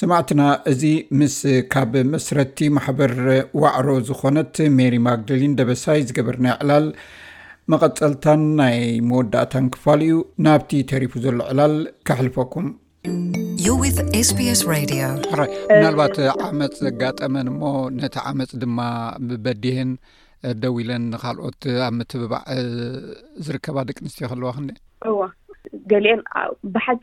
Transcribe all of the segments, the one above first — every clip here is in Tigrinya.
ሰማዕትና እዚ ምስ ካብ መስረቲ ማሕበር ዋዕሮ ዝኾነት ሜሪ ማግደሊን ደበሳይ ዝገበርናይ ዕላል መቐፀልታን ናይ መወዳእታን ክፋል እዩ ናብቲ ተሪፉ ዘሎ ዕላል ከሕልፈኩም ምናልባት ዓመፅ ዘጋጠመን እሞ ነቲ ዓመፅ ድማ ብበዲህን ደው ኢለን ንካልኦት ኣብ ምትብባዕ ዝርከባ ደቂ ኣንስትዮ ከለዋ ክንደ እዋ ገሊአን ብሓቂ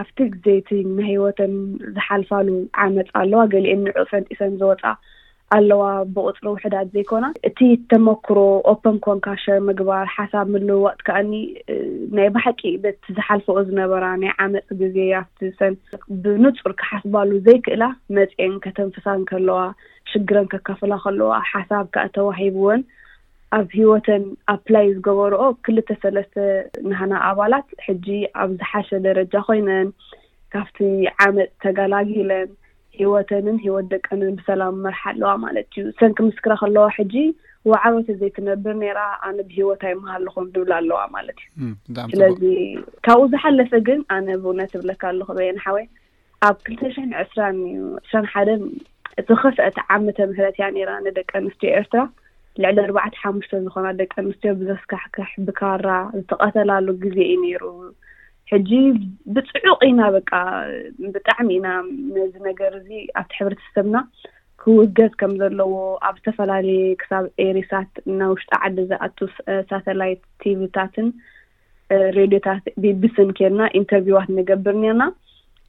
ኣብቲ ግዜቲ ናይ ሂወተን ዝሓልፋሉ ዓመፅ ኣለዋ ገሊአን ንዑ ፈንጢሰን ዝወፃ ኣለዋ ብቁጽሪ ውሕዳት ዘይኮና። እቲ ተመኩሮ ኦፐን ኮንካ ሸር ምግባር ሓሳብ ምልውዋጥ ከኣኒ ናይ ባሓቂ በቲ ዝሓልፈኦ ዝነበራ ናይ ዓመጽ ግዜ ኣብቲ ሰን ብኑጹር ክሓስባሉ ዘይክእላ መጽየን ከተንፍሳ እንከለዋ ሽግረን ከካፍላ ከለዋ ሓሳብ ከኣ ተዋሂብወን ኣብ ሂወተን ኣፕላይ ዝገበርኦ ክልተ ሰለስተ ናህና ኣባላት ሕጂ ኣብ ዝሓሸ ደረጃ ኮይነን ካብቲ ዓመጽ ተገላጊለን ሂወተንን ሂወት ደቀንን ብሰላም ይመርሓ ኣለዋ ማለት እዩ። እሰን ክምስክራ ከለዋ ሕጂ ዋዕሮ ተዘይትነብር ኔራ ኣነ ብሂወት ኣይመሃለኹን ዝብላ ኣለዋ ማለት እዩ። እም፣ ብጣዕሚ ጽቡቕ ስለዚ ካብኡ ዝሓለፈ ግን ኣነ ብእውነት እብለካ ኣለኹ በየነ ሓወይ ኣብ ክልተ ሽሕን ዕስራን እዩ ዕስራን ሓደን ዝኸፍአት ዓመተ ምህረት እያ ኔራ ንደቂ ኣንስትዮ ኤርትራ ልዕሊ ኣርባዕተ ሓሙሽተ ዝኾና ደቂ ኣንስትዮ ብዘስካሕክሕ ብካራ ዝተቐተላሉ ግዜ እዩ ኔሩ ሕጂ ብጽዑቕ ኢና በቃ ብጣዕሚ ኢና ነዚ ነገር እዚ ኣብቲ ሕብረተሰብና ክውገዝ ከም ዘለዎ ኣብ ዝተፈላለየ ክሳብ ኤሪሳት ናብ ውሽጢ ዓዲ ዝኣቱ ሳተላይት ቲቪታትን ሬድዮታት ቢቢስን ኬድና ኢንተርቪዋት ንገብር ኔርና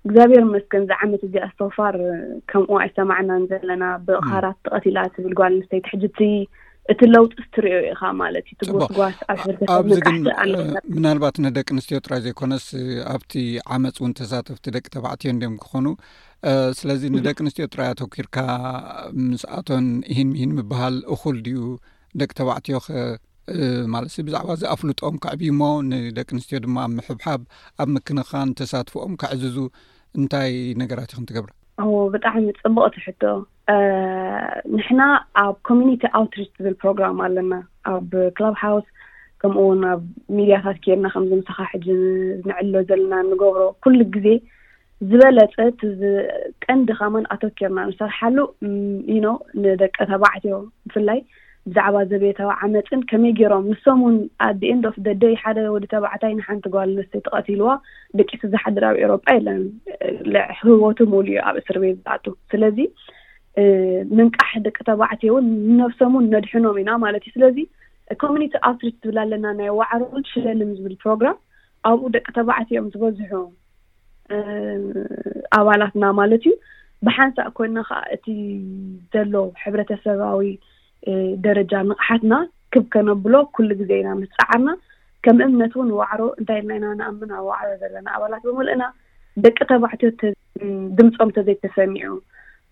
እግዚኣብሔር ይመስገን እዛ ዓመት እዚኣ ሶፋር ከምኡ ኣይሰማዕናን ዘለና ብኻራት ተቐቲላ ትብል ጓል ኣንስተይቲ ሕጂ እቲ እቲ ለውጢ ስትሪኦ ኢኻ ማለት እዩ ትጎስጓስ ኣብ ሕብረተሰብዚ ግን ምናልባት ንደቂ ኣንስትዮ ጥራይ ዘይኮነስ ኣብቲ ዓመፅ እውን ተሳተፍቲ ደቂ ተባዕትዮ እንዲም ክኾኑ ስለዚ ንደቂ ኣንስትዮ ጥራይ ኣተኪርካ ምስኣቶን ይሂን ምሂን ምበሃል እኹል ድዩ ደቂ ተባዕትዮ ከ ማለት ብዛዕባ እዚ ኣፍልጦኦም ከዕብዩ እሞ ንደቂ ኣንስትዮ ድማ ኣብ ምሕብሓብ ኣብ ምክንኻን ተሳትፍኦም ከዕዝዙ እንታይ ነገራት ይኹን ትገብረ ብጣዕሚ ፅቡቅ ትሕቶ ንሕና ኣብ ኮሚኒቲ ኣውትሪች ዝብል ፕሮግራም ኣለና ኣብ ክላብ ሃውስ ከምኡ ውን ኣብ ሚድያታት ኬርና ከምዚ ምሳኻ ሕጂ ንዕሎ ዘለና ንገብሮ ኩሉ ግዜ ዝበለጸ እቲ ቀንዲ ከማን ኣተኪርና ንሰርሓሉ you know ንደቂ ተባዕትዮ ብፍላይ ብዛዕባ ዘቤታዊ ዓመጽን ከመይ ገይሮም ንሶም ውን at the end of the day ሓደ ወዲ ተባዕታይ ንሓንቲ ጓል ኣንስተይቲ ቀቲልዋ ደቂሱ ዝሓድር ኣብ ኤውሮጳ የለን ህወቱ ሙሉ እዩ ኣብ እስር ቤት ዝኣቱ ስለዚ ምንቃሕ ደቂ ተባዕትዮ ውን ንነብሶም ውን ነድሕኖም ኢና ማለት እዩ ስለዚ ኮሚኒቲ ኣውትሪች ዝብላ ኣለና ናይ ዋዕሮን ሽለንም ዝብል ፕሮግራም ኣብኡ ደቂ ተባዕትዮ እዮም ዝበዝሑ ኣባላትና ማለት እዩ። ብሓንሳእ ኮይና ከዓ እቲ ዘሎ ሕብረተሰባዊ ደረጃ ንቕሓትና ክብ ከነብሎ ኩሉ ግዜ ኢና ምስ ፃዓርና ከም እምነት እውን ዋዕሮ እንታይ ኢልና ኢና ንኣምን ኣብ ዋዕሮ ዘለና ኣባላት ብምልእና ደቂ ተባዕትዮ ድምፆም ተዘይተሰሚዑ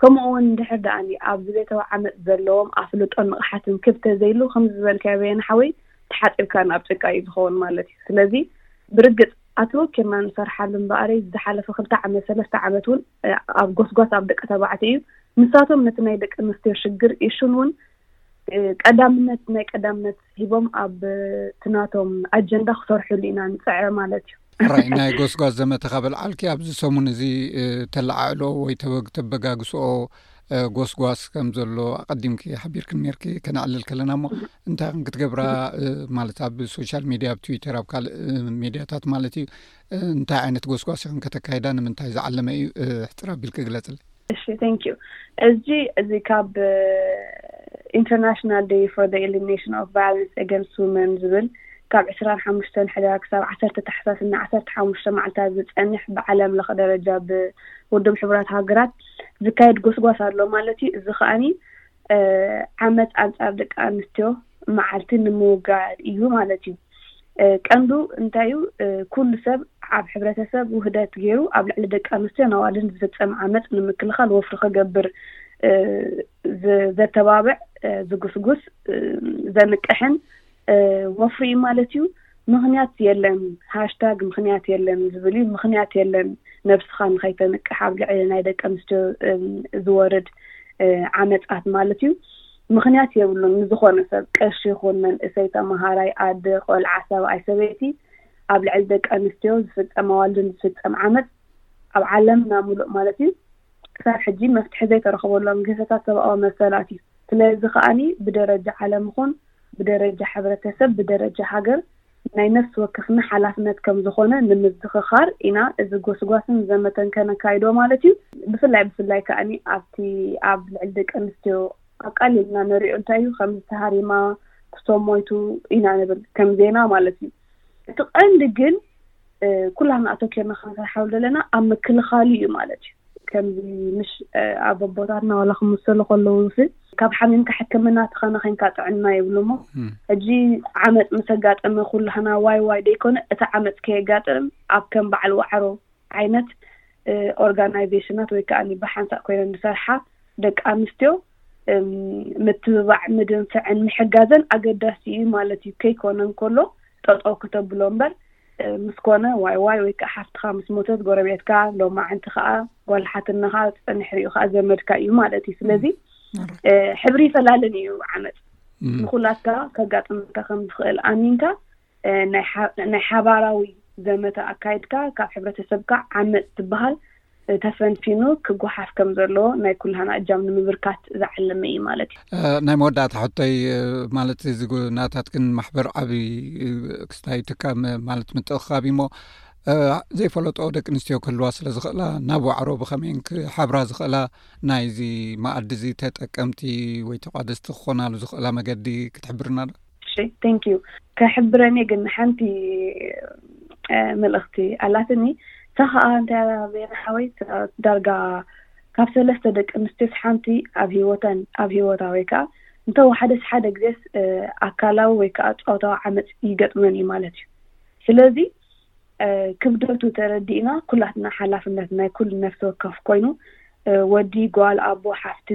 ከምኡ እውን እንድሕር ደኣ ኣብ ዝቤታዊ ዓመፅ ዘለዎም ኣፍልጦን ንቕሓትን ክብ ተዘይሉ ከምዚ ዝበልካዮ በየነ ሓወይ ተሓፂብካ ናብ ጭቃ እዩ ዝኸውን ማለት እዩ ስለዚ ብርግፅ ኣተወኪርና ንሰርሓሉ እምበኣረይ ዝሓለፈ ክልተ ዓመት ሰለስተ ዓመት እውን ኣብ ጎስጓስ ኣብ ደቂ ተባዕትዮ እዩ ንሳቶም ነቲ ናይ ደቂ ኣንስትዮ ሽግር ኢሹን እውን ቀዳምነት ናይ ቀዳምነት ሂቦም ኣብ ትናቶም ኣጀንዳ ክሰርሑሉ ኢና ንፅዕረ ማለት እዩ ራይ ናይ ጎስጓስ ዘመተ ካብ ኣልዓልኪ ኣብዚ ሰሙን እዚ ተለዓዕሎ ወይ ተበጋግስኦ ጎስጓስ ከም ዘሎ ኣቀዲምኪ ሓቢርክን ነርኪ ከነዕልል ከለና እሞ እንታይ ን ክትገብራ ማለት ኣብ ሶሻል ሚድያ ኣብ ትዊተር ኣብ ካልእ ሚድያታት ማለት እዩ እንታይ ዓይነት ጎስጓስ ኢኹም ከተካይዳ ንምንታይ ዝዓለመ እዩ ሕጽር ኣቢልኪ ግለጽለይ። እሺ thank you እዚ እዚ ካብ ኢንተርናሽናል ደይ ፎር ዘ ኤሊሚኔሽን ኦፍ ቫዮለንስ ኣገንስት ዉመን ዝብል ካብ ዕስራን ሓሙሽተን ሕዳር ክሳብ ዓሰርተ ታሕሳስ እና ዓሰርተ ሓሙሽተ መዓልታት ዝጸንሕ ብዓለም ለኸ ደረጃ ብውድብ ሕቡራት ሃገራት ዝካየድ ጎስጓስ ኣሎ ማለት እዩ እዚ ከኣኒ ዓመፅ ኣንፃር ደቂ ኣንስትዮ መዓልቲ ንምውጋድ እዩ ማለት እዩ። ቀንዱ እንታይ እዩ ኩሉ ሰብ ኣብ ሕብረተሰብ ውህደት ገይሩ ኣብ ልዕሊ ደቂ ኣንስትዮን ኣዋልድን ዝፍፀም ዓመፅ ንምክልኻል ወፍሪ ክገብር ዘተባብዕ ዝጉስጉስ ዘንቅሕን ወፍሪ እዩ ማለት እዩ። ምኽንያት የለን ሃሽታግ ምኽንያት የለን ዝብል እዩ። ምኽንያት የለን ነብስኻ ንኸይተንቅሕ ኣብ ልዕሊ ናይ ደቂ ኣንስትዮ ዝወርድ ዓመፃት ማለት እዩ። ምኽንያት የብሉን ንዝኾነ ሰብ ቀሺ ይኹን መንእሰይ፣ ተምሃራይ፣ ኣደ፣ ቆልዓ፣ ሰብኣይ፣ ሰበይቲ ኣብ ልዕሊ ደቂ ኣንስትዮ ዝፍፀም ኣዋልድን ዝፍፀም ዓመፅ ኣብ ዓለምና ሙሉእ ማለት እዩ ክሳብ ሕጂ መፍትሒ ዘይተረኸበሎም ግህሰታት ሰብኣዊ መሰላት እዩ። ስለዚ ከኣ ብደረጃ ዓለም ይኹን ብደረጃ ሕብረተሰብ ብደረጃ ሃገር ናይ ነፍሲ ወከፍና ሓላፍነት ከም ዝኾነ ንምዝኽኻር ኢና እዚ ጎስጓስን ዘመተን ከነካይዶ ማለት እዩ። ብፍላይ ብፍላይ ከኣ ኣብቲ ኣብ ልዕሊ ደቂ ኣንስትዮ ኣቃሊልና ንሪኦ እንታይ እዩ ከምዚ ተሃሪማ ክቶ ሞይቱ ኢና ንብል ከም ዜና ማለት እዩ። እቲ ቀንዲ ግን ኩላትና ኣተኪርና ክንሰርሓሉ ዘለና ኣብ ምክልኻሉ እዩ ማለት እዩ ከምዚ ምሽ ኣብ ኣቦታትና ዋላ ክምሰሉ ከለዉ ሲ ካብ ሓሚምካ ሕክምና ትኸነ ኮንካ ጥዕና ይብሉ እሞ ሕጂ ዓመፅ ምስ ኣጋጠመ ኩላህና ዋይ ዋይ ደይኮነ እቲ ዓመፅ ከየጋጥም ኣብ ከም በዓል ዋዕሮ ዓይነት ኦርጋናይዜሽናት ወይ ከኣ ብሓንሳእ ኮይነን ዝሰርሓ ደቂ ኣንስትዮ ምትብባዕ፣ ምድንፍዕን ምሕጋዘን ኣገዳሲ እዩ ማለት እዩ። ከይኮነ እንከሎ ጠጠው ክተብሎ እምበር ምስ ኮነ ዋይ ዋይ ወይ ከኣ ሓፍትኻ ምስ ሞተት ጎረቤትካ ሎማዕንቲ ከኣ ጓል ሓትነኻ ጸንሕሪኡ ከኣ ዘመድካ እዩ ማለት እዩ። ስለዚ ሕብሪ ይፈላለን እዩ ዓመፅ ንኩላትካ ከጋጥመካ ከም ዝኽእል ኣሚንካ ናይ ሓባራዊ ዘመተ ኣካይድካ ካብ ሕብረተሰብካ ዓመጽ ዝበሃል ተፈንፊኑ ክጎሓፍ ከም ዘለዎ ናይ ኩላህና እጃም ንምብርካት ዝዓለመ እዩ ማለት እዩ። ናይ መወዳእታ ሕቶይ ማለት እዚ ናታትክን ማሕበር ዓብዪ ክስታይ ትካ ማለት ምትእኽኻብ እዩሞ ዘይፈለጦ ደቂ ኣንስትዮ ክህልዋ ስለ ዝኽእላ ናብ ዋዕሮ ብኸመይን ክሓብራ ዝኽእላ ናይዚ መኣዲ እዚ ተጠቀምቲ ወይ ተቋደስቲ ክኾናሉ ዝኽእላ መገዲ ክትሕብርና ዶ? እሺ thank you ከሕብረኒ ግን ሓንቲ መልእኽቲ ኣላትኒ እሳ ኸኣ እንታይ እያ ቤና ሓወይ ዳርጋ ካብ ሰለስተ ደቂ ኣንስትዮስ ሓንቲ ኣብ ሂወተን ኣብ ሂወታ ወይ ከኣ እንተወሓደስ ሓደ ግዜስ ኣካላዊ ወይ ከኣ ጾታዊ ዓመጽ ይገጥመን እዩ ማለት እዩ ስለዚ ክብደቱ ተረዲእና ኩላትና ሓላፍነት ናይ ኩሉ ነፍሲ ወከፍ ኮይኑ ወዲ ጓል ኣቦ ሓፍቲ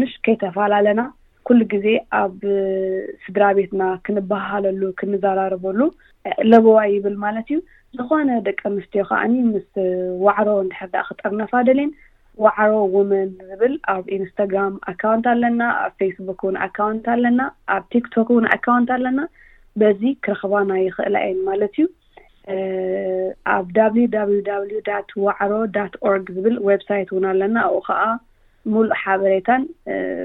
ምሽ ከይተፈላለና ኩሉ ግዜ ኣብ ስድራ ቤትና ክንበሃሃለሉ ክንዘራረበሉ ለበዋ ይብል ማለት እዩ ዝኾነ ደቂ ኣንስትዮ ከዓኒ ምስ ዋዕሮ እንድሕር ደኣ ክጥርነፋ ደልየን ዋዕሮ ዉመን ዝብል ኣብ ኢንስታግራም ኣካውንት ኣለና ኣብ ፌስቡክ ዉን ኣካውንት ኣለና ኣብ ቲክቶክ ዉን ኣካውንት ኣለና በዚ ክረኽባና ይኽእላ እየን ማለት እዩ ኣብ www ዳት ዋዕሮ ዳት ኦርግ ዝብል ዌብሳይት ዉን ኣለና ኣብኡ ከዓ ሙሉእ ሓበሬታን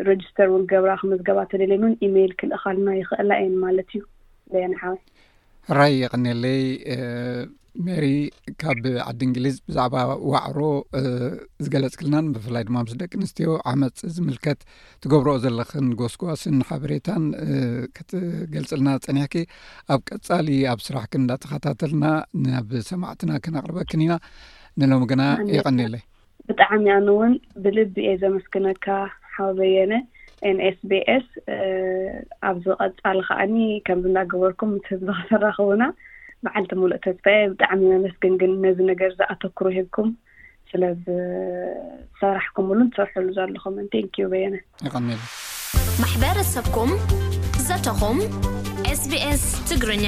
ረጅስተር ዉን ክገብራ ክምዝገባ ተደልየን ዉን ኢመይል ክልእኻልና ይኽእላ እየን ማለት እዩ በየነ ሓወይ ሕራይ የቀኒለይ ሜሪ ካብ ዓዲ እንግሊዝ ብዛዕባ ዋዕሮ ዝገለፅክልናን ብፍላይ ድማ ምስ ደቂ ኣንስትዮ ዓመፅ ዝምልከት ትገብሮ ዘለክን ጎስጓስን ሓበሬታን ክትገልፅልና ፀኒሕኪ ኣብ ቀፃሊ ኣብ ስራሕ ክንእዳተከታተልና ናብ ሰማዕትና ክነቅርበክን ኢና ንሎም ግና የቀኒለይ ብጣዕሚ ኣነ ውን ብልቢ እየ ዘመስግነካ ሓው በየነ NSBS ኣብዚ ቀፃሊ ከዓኒ ከምዚ እንዳገበርኩም ምስ ህዝቢ ከተራክቡና በዓልቲ ሙሉእ ተስፋ እየ ብጣዕሚ ነመስግን ግን ነዚ ነገር እዚ ኣተኩሮ ሂብኩም ስለ ዝሰራሕኩምሉን ትሰርሕሉ ዘለኹምን Thank you በየነ። የቐኔለይ። ማሕበረሰብኩም ዘተኹም፣ SBS ትግርኛ።